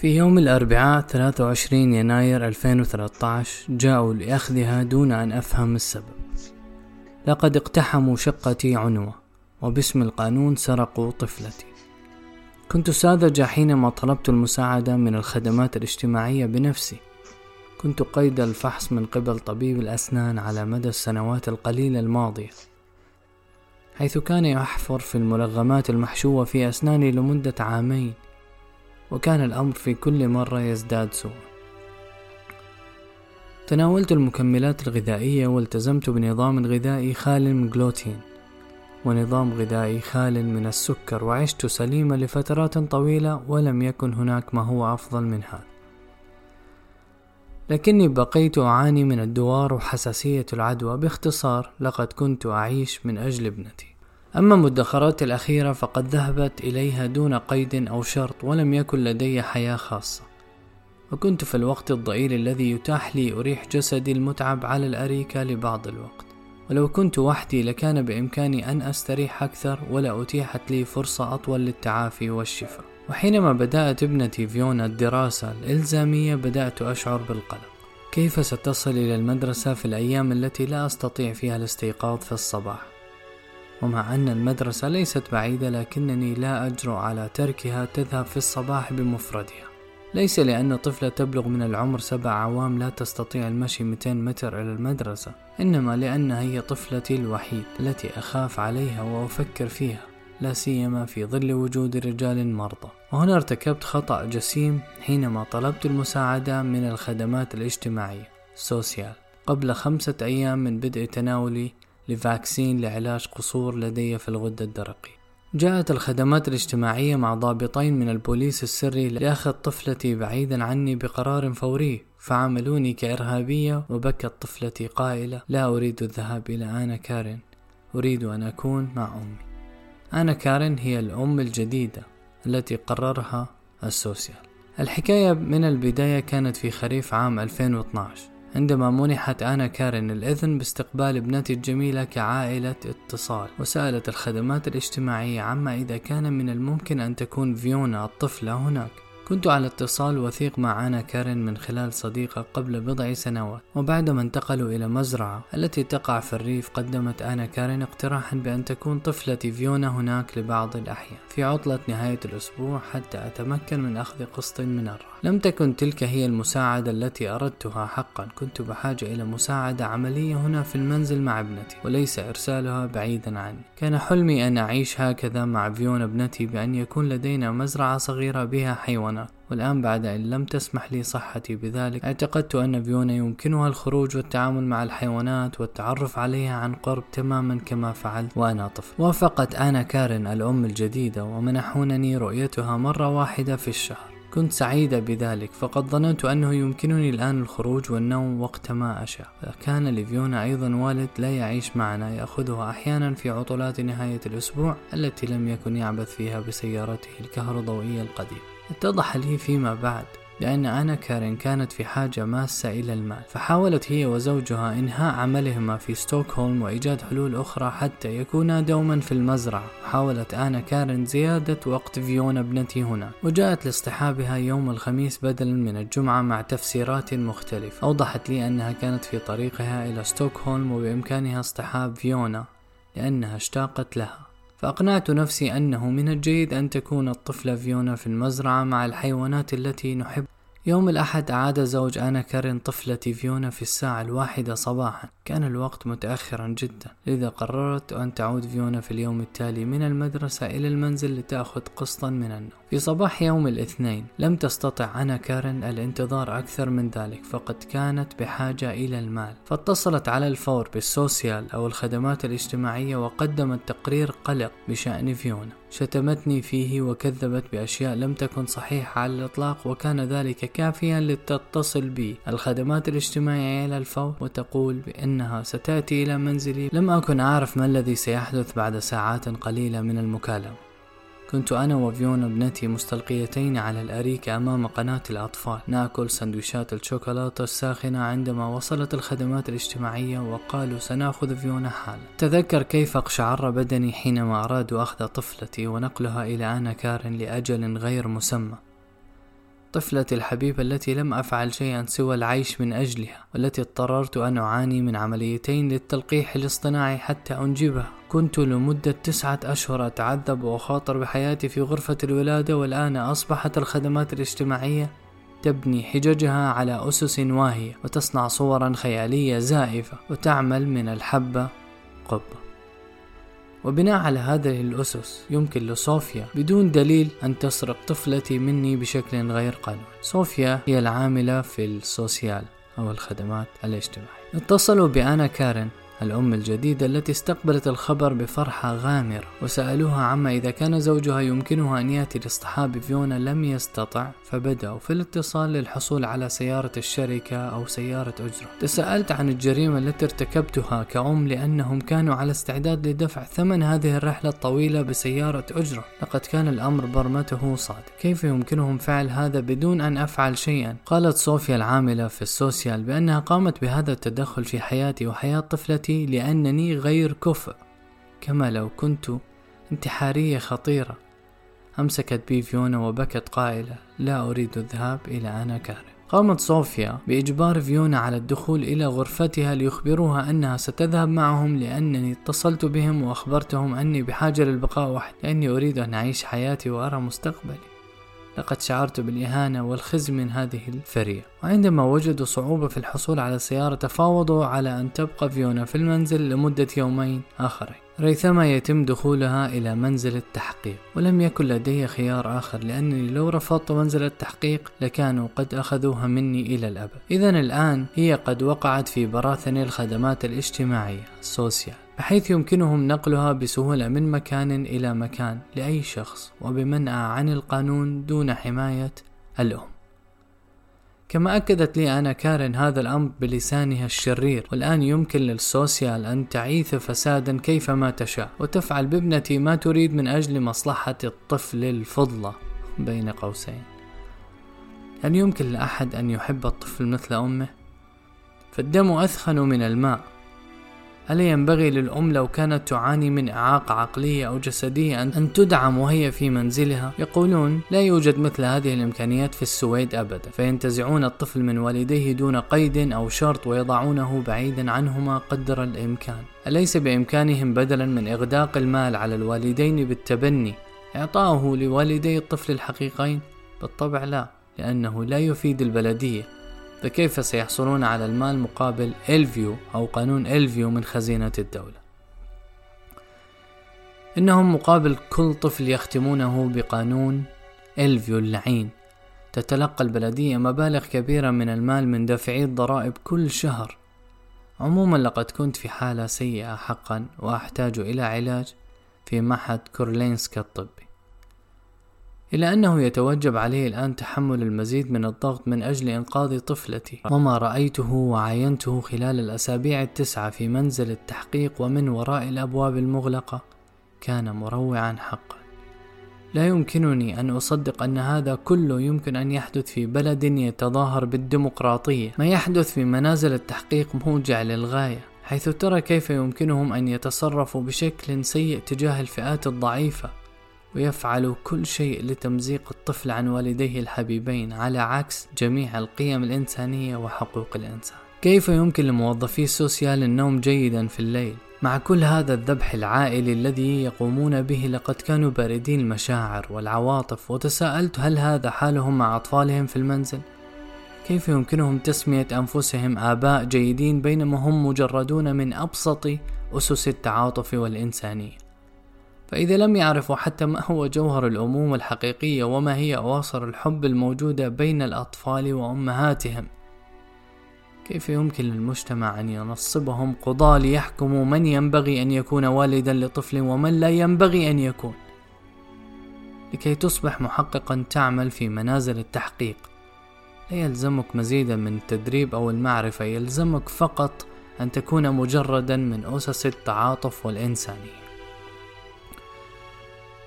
في يوم الأربعاء 23 يناير 2013 جاءوا لأخذها دون أن أفهم السبب. لقد اقتحموا شقتي عنوة وباسم القانون سرقوا طفلتي. كنت ساذجة حينما طلبت المساعدة من الخدمات الاجتماعية بنفسي. كنت قيد الفحص من قبل طبيب الأسنان على مدى السنوات القليلة الماضية حيث كان يحفر في الملغمات المحشوة في أسناني لمدة عامين. وكان الأمر في كل مرة يزداد سوءا. تناولت المكملات الغذائية والتزمت بنظام غذائي خال من جلوتين ونظام غذائي خال من السكر وعشت سليما لفترات طويلة ولم يكن هناك ما هو أفضل من هذا لكني بقيت أعاني من الدوار وحساسية العدوى. باختصار لقد كنت أعيش من أجل ابنتي. أما مدخراتي الأخيرة فقد ذهبت إليها دون قيد أو شرط ولم يكن لدي حياة خاصة. وكنت في الوقت الضئيل الذي يتاح لي أريح جسدي المتعب على الأريكة لبعض الوقت. ولو كنت وحدي لكان بإمكاني أن أستريح أكثر ولا أتيحت لي فرصة أطول للتعافي والشفاء. وحينما بدأت ابنتي فيونا الدراسة الإلزامية بدأت أشعر بالقلق. كيف ستصل إلى المدرسة في الأيام التي لا أستطيع فيها الاستيقاظ في الصباح؟ ومع أن المدرسة ليست بعيدة لكنني لا أجرؤ على تركها تذهب في الصباح بمفردها. ليس لأن طفلة تبلغ من العمر سبع عوام لا تستطيع المشي 200 متر إلى المدرسة إنما لأنها هي طفلتي الوحيد التي أخاف عليها وأفكر فيها لا سيما في ظل وجود رجال مرضى. وهنا ارتكبت خطأ جسيم حينما طلبت المساعدة من الخدمات الاجتماعية سوسيال. قبل خمسة أيام من بدء تناولي لفاكسين لعلاج قصور لدي في الغدة الدرقية. جاءت الخدمات الاجتماعية مع ضابطين من البوليس السري لأخذ طفلتي بعيدا عني بقرار فوري. فعملوني كإرهابية وبكت طفلتي قائلة لا أريد الذهاب إلى آنا كارين. أريد أن أكون مع أمي. آنا كارين هي الأم الجديدة التي قررها ال social. الحكاية من البداية كانت في خريف عام 2012 عندما منحت آنا كارين الإذن باستقبال ابنتي الجميلة كعائلة اتصال وسألت الخدمات الاجتماعية عما إذا كان من الممكن أن تكون فيونا الطفلة هناك. كنت على اتصال وثيق مع أنا كارين من خلال صديقة قبل بضع سنوات وبعدما انتقلوا إلى مزرعة التي تقع في الريف قدمت أنا كارين اقتراحا بأن تكون طفلتي فيونا هناك لبعض الأحيان في عطلة نهاية الأسبوع حتى أتمكن من أخذ قسط من الراحة لم تكن تلك هي المساعدة التي أردتها حقا. كنت بحاجة إلى مساعدة عملية هنا في المنزل مع ابنتي وليس إرسالها بعيدا عني. كان حلمي أن أعيش هكذا مع فيونا ابنتي بأن يكون لدينا مزرعة صغيرة بها حيوانات. والآن بعد أن لم تسمح لي صحتي بذلك اعتقدت أن فيونا يمكنها الخروج والتعامل مع الحيوانات والتعرف عليها عن قرب تماما كما فعلت وأنا طفل. وافقت أنا كارين الأم الجديدة ومنحونني رؤيتها مرة واحدة في الشهر. كنت سعيدة بذلك فقد ظننت أنه يمكنني الآن الخروج والنوم وقت ما أشاء. كان لفيونا أيضا والد لا يعيش معنا يأخذها أحيانا في عطلات نهاية الأسبوع التي لم يكن يعبث فيها بسيارته الكهربائية القديمة. اتضح لي فيما بعد. لأن أنا كارين كانت في حاجة ماسة إلى المال فحاولت هي وزوجها إنهاء عملهما في ستوكهولم وإيجاد حلول أخرى حتى يكونا دوما في المزرعة. حاولت أنا كارين زيادة وقت فيونا ابنتي هنا وجاءت لاصطحابها يوم الخميس بدلا من الجمعة مع تفسيرات مختلفة. أوضحت لي أنها كانت في طريقها إلى ستوكهولم وبإمكانها اصطحاب فيونا لأنها اشتاقت لها. فأقنعت نفسي أنه من الجيد أن تكون الطفلة فيونا في المزرعة مع الحيوانات التي نحب يوم الأحد أعاد زوج أنا كارين طفلتي فيونا في الساعة الواحدة صباحا. كان الوقت متأخرا جدا. لذا قررت أن تعود فيونا في اليوم التالي من المدرسة إلى المنزل لتأخذ قسطا من النوم. في صباح يوم الاثنين لم تستطع أنا كارين الانتظار أكثر من ذلك فقد كانت بحاجة إلى المال. فاتصلت على الفور بال social أو الخدمات الاجتماعية وقدمت تقرير قلق بشأن فيونا. شتمتني فيه وكذبت بأشياء لم تكن صحيحة على الإطلاق وكان ذلك كافيا لتتصل بي. الخدمات الاجتماعية على الفور وتقول بأنها ستأتي إلى منزلي. لم أكن أعرف ما الذي سيحدث بعد ساعات قليلة من المكالمة. كنت أنا وفيونا ابنتي مستلقيتين على الأريكة أمام قناة الأطفال. نأكل سندويشات الشوكولاتة الساخنة عندما وصلت الخدمات الاجتماعية وقالوا سنأخذ فيونا حالا. تذكر كيف اقشعر بدني حينما أرادوا أخذ طفلتي ونقلها إلى أنا كارن لأجل غير مسمى. طفلتي الحبيبة التي لم أفعل شيئا سوى العيش من أجلها والتي اضطررت أن أعاني من عمليتين للتلقيح الاصطناعي حتى أنجبها. كنت لمدة تسعة أشهر أتعذب وأخاطر بحياتي في غرفة الولادة والآن أصبحت الخدمات الاجتماعية تبني حججها على أسس واهية وتصنع صورا خيالية زائفة وتعمل من الحبة قبة. وبناء على هذه الأسس يمكن لصوفيا بدون دليل أن تسرق طفلتي مني بشكل غير قانوني صوفيا هي العاملة في السوسيال أو الخدمات الاجتماعية. اتصلوا بأنا كارن. الأم الجديدة التي استقبلت الخبر بفرحة غامرة وسألوها عما إذا كان زوجها يمكنه أن يأتي لاصطحاب فيونا لم يستطع فبدأوا في الاتصال للحصول على سيارة الشركة أو سيارة أجرة. تساءلت عن الجريمة التي ارتكبتها كأم لأنهم كانوا على استعداد لدفع ثمن هذه الرحلة الطويلة بسيارة أجرة. لقد كان الأمر برمته صادق. كيف يمكنهم فعل هذا بدون أن أفعل شيئا؟ قالت صوفيا العاملة في السوسيال بأنها قامت بهذا التدخل في حياتي وحياة طفلتي. لأنني غير كفء كما لو كنت انتحارية خطيرة. أمسكت بي فيونا وبكت قائلة لا أريد الذهاب إلى أنا كارم قامت صوفيا بإجبار فيونا على الدخول إلى غرفتها ليخبروها أنها ستذهب معهم لأنني اتصلت بهم وأخبرتهم أني بحاجة للبقاء وحدي لأني أريد أن أعيش حياتي وأرى مستقبلي. لقد شعرت بالإهانة والخزي من هذه الفرية وعندما وجدوا صعوبة في الحصول على سيارة تفاوضوا على أن تبقى فيونا في المنزل لمدة يومين آخرين. ريثما يتم دخولها إلى منزل التحقيق ولم يكن لدي خيار آخر لأنني لو رفضت منزل التحقيق لكانوا قد أخذوها مني إلى الأبد. إذا الآن هي قد وقعت في براثن الخدمات الاجتماعية السوسيال. بحيث يمكنهم نقلها بسهولة من مكان إلى مكان لأي شخص وبمنأى عن القانون دون حماية الأم. كما أكدت لي أنا كارين هذا الأمر بلسانها الشرير والآن يمكن للسوسيال أن تعيث فسادا كيفما تشاء وتفعل بابنتي ما تريد من أجل مصلحة الطفل الفضلة بين قوسين. هل يمكن لأحد أن يحب الطفل مثل أمه؟ فالدم أثخن من الماء. ألا ينبغي للأم لو كانت تعاني من إعاقة عقلية أو جسدية أن تدعم وهي في منزلها؟ يقولون لا يوجد مثل هذه الإمكانيات في السويد أبدا، فينتزعون الطفل من والديه دون قيد أو شرط ويضعونه بعيدا عنهما قدر الإمكان. أليس بإمكانهم بدلا من إغداق المال على الوالدين بالتبني إعطاؤه لوالدي الطفل الحقيقين؟ بالطبع لا، لأنه لا يفيد البلدية فكيف سيحصلون على المال مقابل LVU أو قانون LVU من خزينة الدولة؟ إنهم مقابل كل طفل يختمونه بقانون LVU اللعين. تتلقى البلدية مبالغ كبيرة من المال من دافعي الضرائب كل شهر. عموما لقد كنت في حالة سيئة حقا وأحتاج إلى علاج في معهد كورلينسكا الطبي. إلا أنه يتوجب عليه الآن تحمل المزيد من الضغط من أجل إنقاذ طفلتي. وما رأيته وعاينته خلال الأسابيع التسعة في منزل التحقيق ومن وراء الأبواب المغلقة كان مروعا حقا. لا يمكنني أن أصدق أن هذا كله يمكن أن يحدث في بلد يتظاهر بالديمقراطية. ما يحدث في منازل التحقيق موجع للغاية حيث ترى كيف يمكنهم أن يتصرفوا بشكل سيء تجاه الفئات الضعيفة. ويفعل كل شيء لتمزيق الطفل عن والديه الحبيبين على عكس جميع القيم الإنسانية وحقوق الإنسان. كيف يمكن لموظفي السوسيال النوم جيدا في الليل؟ مع كل هذا الذبح العائلي الذي يقومون به لقد كانوا باردين المشاعر والعواطف وتساءلت هل هذا حالهم مع أطفالهم في المنزل؟ كيف يمكنهم تسمية أنفسهم آباء جيدين بينما هم مجردون من أبسط أسس التعاطف والإنسانية؟ فإذا لم يعرفوا حتى ما هو جوهر الأمومة الحقيقية وما هي أواصر الحب الموجودة بين الأطفال وأمهاتهم كيف يمكن للمجتمع أن ينصبهم قضاة ليحكموا من ينبغي أن يكون والدا لطفل ومن لا ينبغي أن يكون؟ لكي تصبح محققا تعمل في منازل التحقيق لا يلزمك مزيدا من التدريب أو المعرفة يلزمك فقط أن تكون مجردا من أسس التعاطف والإنسانية.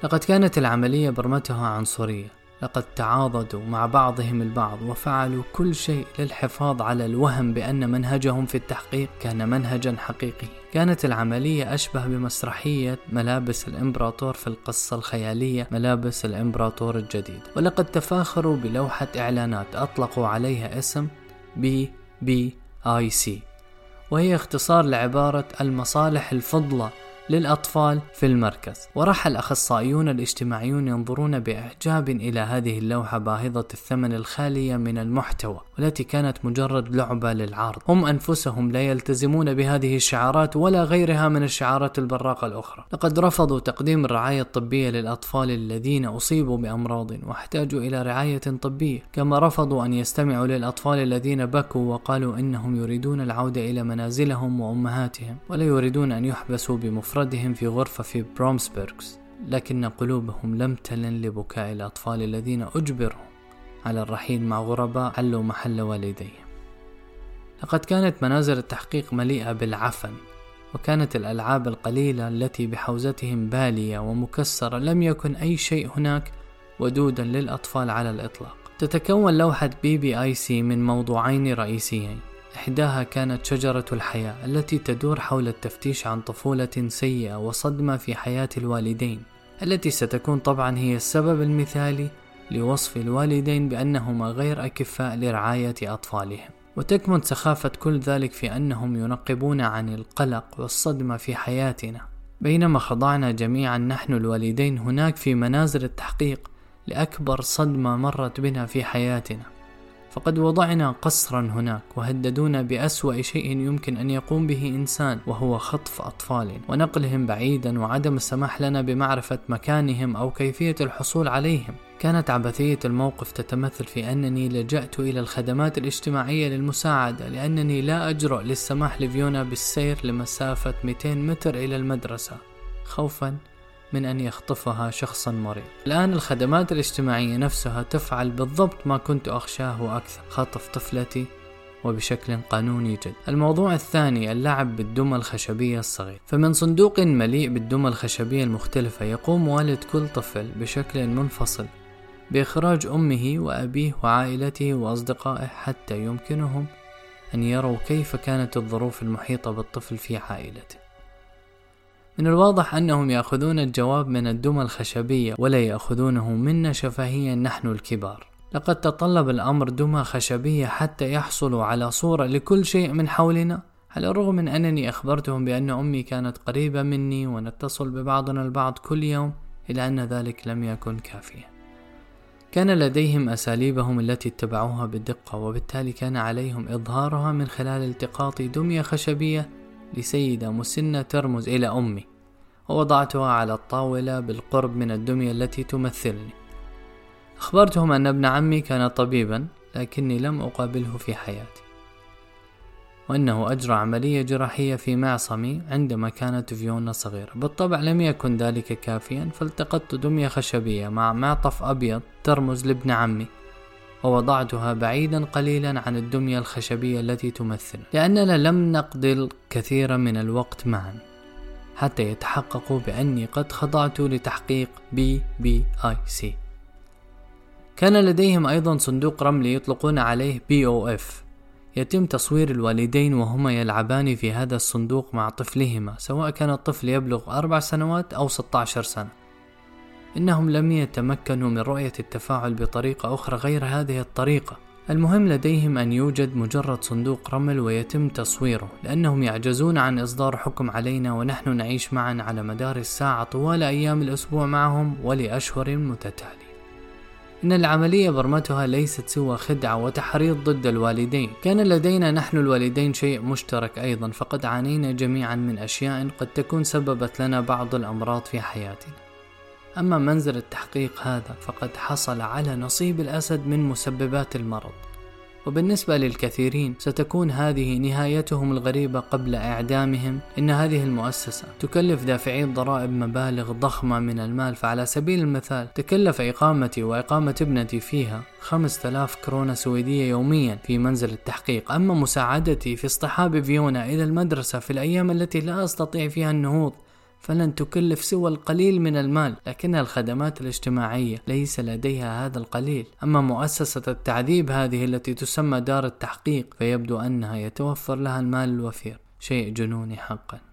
لقد كانت العملية برمتها عنصرية. لقد تعاضدوا مع بعضهم البعض وفعلوا كل شيء للحفاظ على الوهم بأن منهجهم في التحقيق كان منهجا حقيقيا. كانت العملية أشبه بمسرحية ملابس الإمبراطور في القصة الخيالية ملابس الإمبراطور الجديد. ولقد تفاخروا بلوحة إعلانات أطلقوا عليها اسم BBIC وهي اختصار لعبارة المصالح الفضلى للأطفال في المركز. وراح الأخصائيون الاجتماعيون ينظرون بإعجاب إلى هذه اللوحة باهظة الثمن الخالية من المحتوى والتي كانت مجرد لعبة للعرض. هم أنفسهم لا يلتزمون بهذه الشعارات ولا غيرها من الشعارات البراقة الأخرى. لقد رفضوا تقديم الرعاية الطبية للأطفال الذين أصيبوا بأمراض واحتاجوا إلى رعاية طبية كما رفضوا أن يستمعوا للأطفال الذين بكوا وقالوا إنهم يريدون العودة إلى منازلهم وأمهاتهم ولا يريدون أن يحبسوا بمفردهم. بمفردهم في غرفة في برومسبرغز لكن قلوبهم لم تلن لبكاء الأطفال الذين أجبروا على الرحيل مع غرباء حلوا محل والديهم. لقد كانت منازل التحقيق مليئة بالعفن وكانت الألعاب القليلة التي بحوزتهم بالية ومكسرة لم يكن أي شيء هناك ودودا للأطفال على الإطلاق. تتكون لوحة BBIC من موضوعين رئيسيين. إحداها كانت شجرة الحياة التي تدور حول التفتيش عن طفولة سيئة وصدمة في حياة الوالدين التي ستكون طبعا هي السبب المثالي لوصف الوالدين بأنهما غير أكفاء لرعاية أطفالهم. وتكمن سخافة كل ذلك في أنهم ينقبون عن القلق والصدمة في حياتنا. بينما خضعنا جميعا نحن الوالدين هناك في منازل التحقيق لأكبر صدمة مرت بنا في حياتنا. فقد وضعنا قصرا هناك وهددونا بأسوأ شيء يمكن أن يقوم به إنسان وهو خطف أطفال ونقلهم بعيدا وعدم السماح لنا بمعرفة مكانهم أو كيفية الحصول عليهم. كانت عبثية الموقف تتمثل في أنني لجأت إلى الخدمات الاجتماعية للمساعدة لأنني لا أجرؤ للسماح لفيونا بالسير لمسافة 200 متر إلى المدرسة. خوفا من أن يخطفها شخصا مريض. الآن الخدمات الاجتماعية نفسها تفعل بالضبط ما كنت أخشاه وأكثر. خطف طفلتي وبشكل قانوني جد. الموضوع الثاني اللعب بالدمى الخشبية الصغير فمن صندوق مليء بالدمى الخشبية المختلفة يقوم والد كل طفل بشكل منفصل بإخراج أمه وأبيه وعائلته وأصدقائه حتى يمكنهم أن يروا كيف كانت الظروف المحيطة بالطفل في عائلته. من الواضح أنهم يأخذون الجواب من الدمى الخشبية ولا يأخذونه منا شفهيا نحن الكبار. لقد تطلب الأمر دمى خشبية حتى يحصلوا على صورة لكل شيء من حولنا. على الرغم من أنني أخبرتهم بأن أمي كانت قريبة مني ونتصل ببعضنا البعض كل يوم إلا أن ذلك لم يكن كافيا. كان لديهم أساليبهم التي اتبعوها بدقة وبالتالي كان عليهم إظهارها من خلال التقاط دمية خشبية لسيدة مسنة ترمز إلى أمي ووضعتها على الطاولة بالقرب من الدمية التي تمثلني. أخبرتهم أن ابن عمي كان طبيبا لكني لم أقابله في حياتي. وأنه أجرى عملية جراحية في معصمي عندما كانت فيونا صغيرة. بالطبع لم يكن ذلك كافيا فالتقطت دمية خشبية مع معطف أبيض ترمز لابن عمي. ووضعتها بعيدا قليلا عن الدمية الخشبية التي تمثل لأننا لم نقضي الكثير من الوقت معا حتى يتحققوا بأني قد خضعت لتحقيق BBIC كان لديهم أيضا صندوق رملي يطلقون عليه بي أو إف يتم تصوير الوالدين وهما يلعبان في هذا الصندوق مع طفلهما سواء كان الطفل يبلغ أربع سنوات أو 16 سنة. إنهم لم يتمكنوا من رؤية التفاعل بطريقة أخرى غير هذه الطريقة. المهم لديهم أن يوجد مجرد صندوق رمل ويتم تصويره لأنهم يعجزون عن إصدار حكم علينا ونحن نعيش معا على مدار الساعة طوال أيام الأسبوع معهم ولأشهر متتالية. إن العملية برمتها ليست سوى خدعة وتحريض ضد الوالدين. كان لدينا نحن الوالدين شيء مشترك أيضا فقد عانينا جميعا من أشياء قد تكون سببت لنا بعض الأمراض في حياتنا. أما منزل التحقيق هذا فقد حصل على نصيب الأسد من مسببات المرض. وبالنسبة للكثيرين ستكون هذه نهايتهم الغريبة قبل إعدامهم إن هذه المؤسسة تكلف دافعي الضرائب مبالغ ضخمة من المال فعلى سبيل المثال تكلف إقامتي وإقامة ابنتي فيها 5000 كرونة سويدية يوميا في منزل التحقيق. أما مساعدتي في اصطحاب فيونا إلى المدرسة في الأيام التي لا أستطيع فيها النهوض فلن تكلف سوى القليل من المال لكن الخدمات الاجتماعية ليس لديها هذا القليل. أما مؤسسة التعذيب هذه التي تسمى دار التحقيق فيبدو أنها يتوفر لها المال الوفير. شيء جنوني حقا.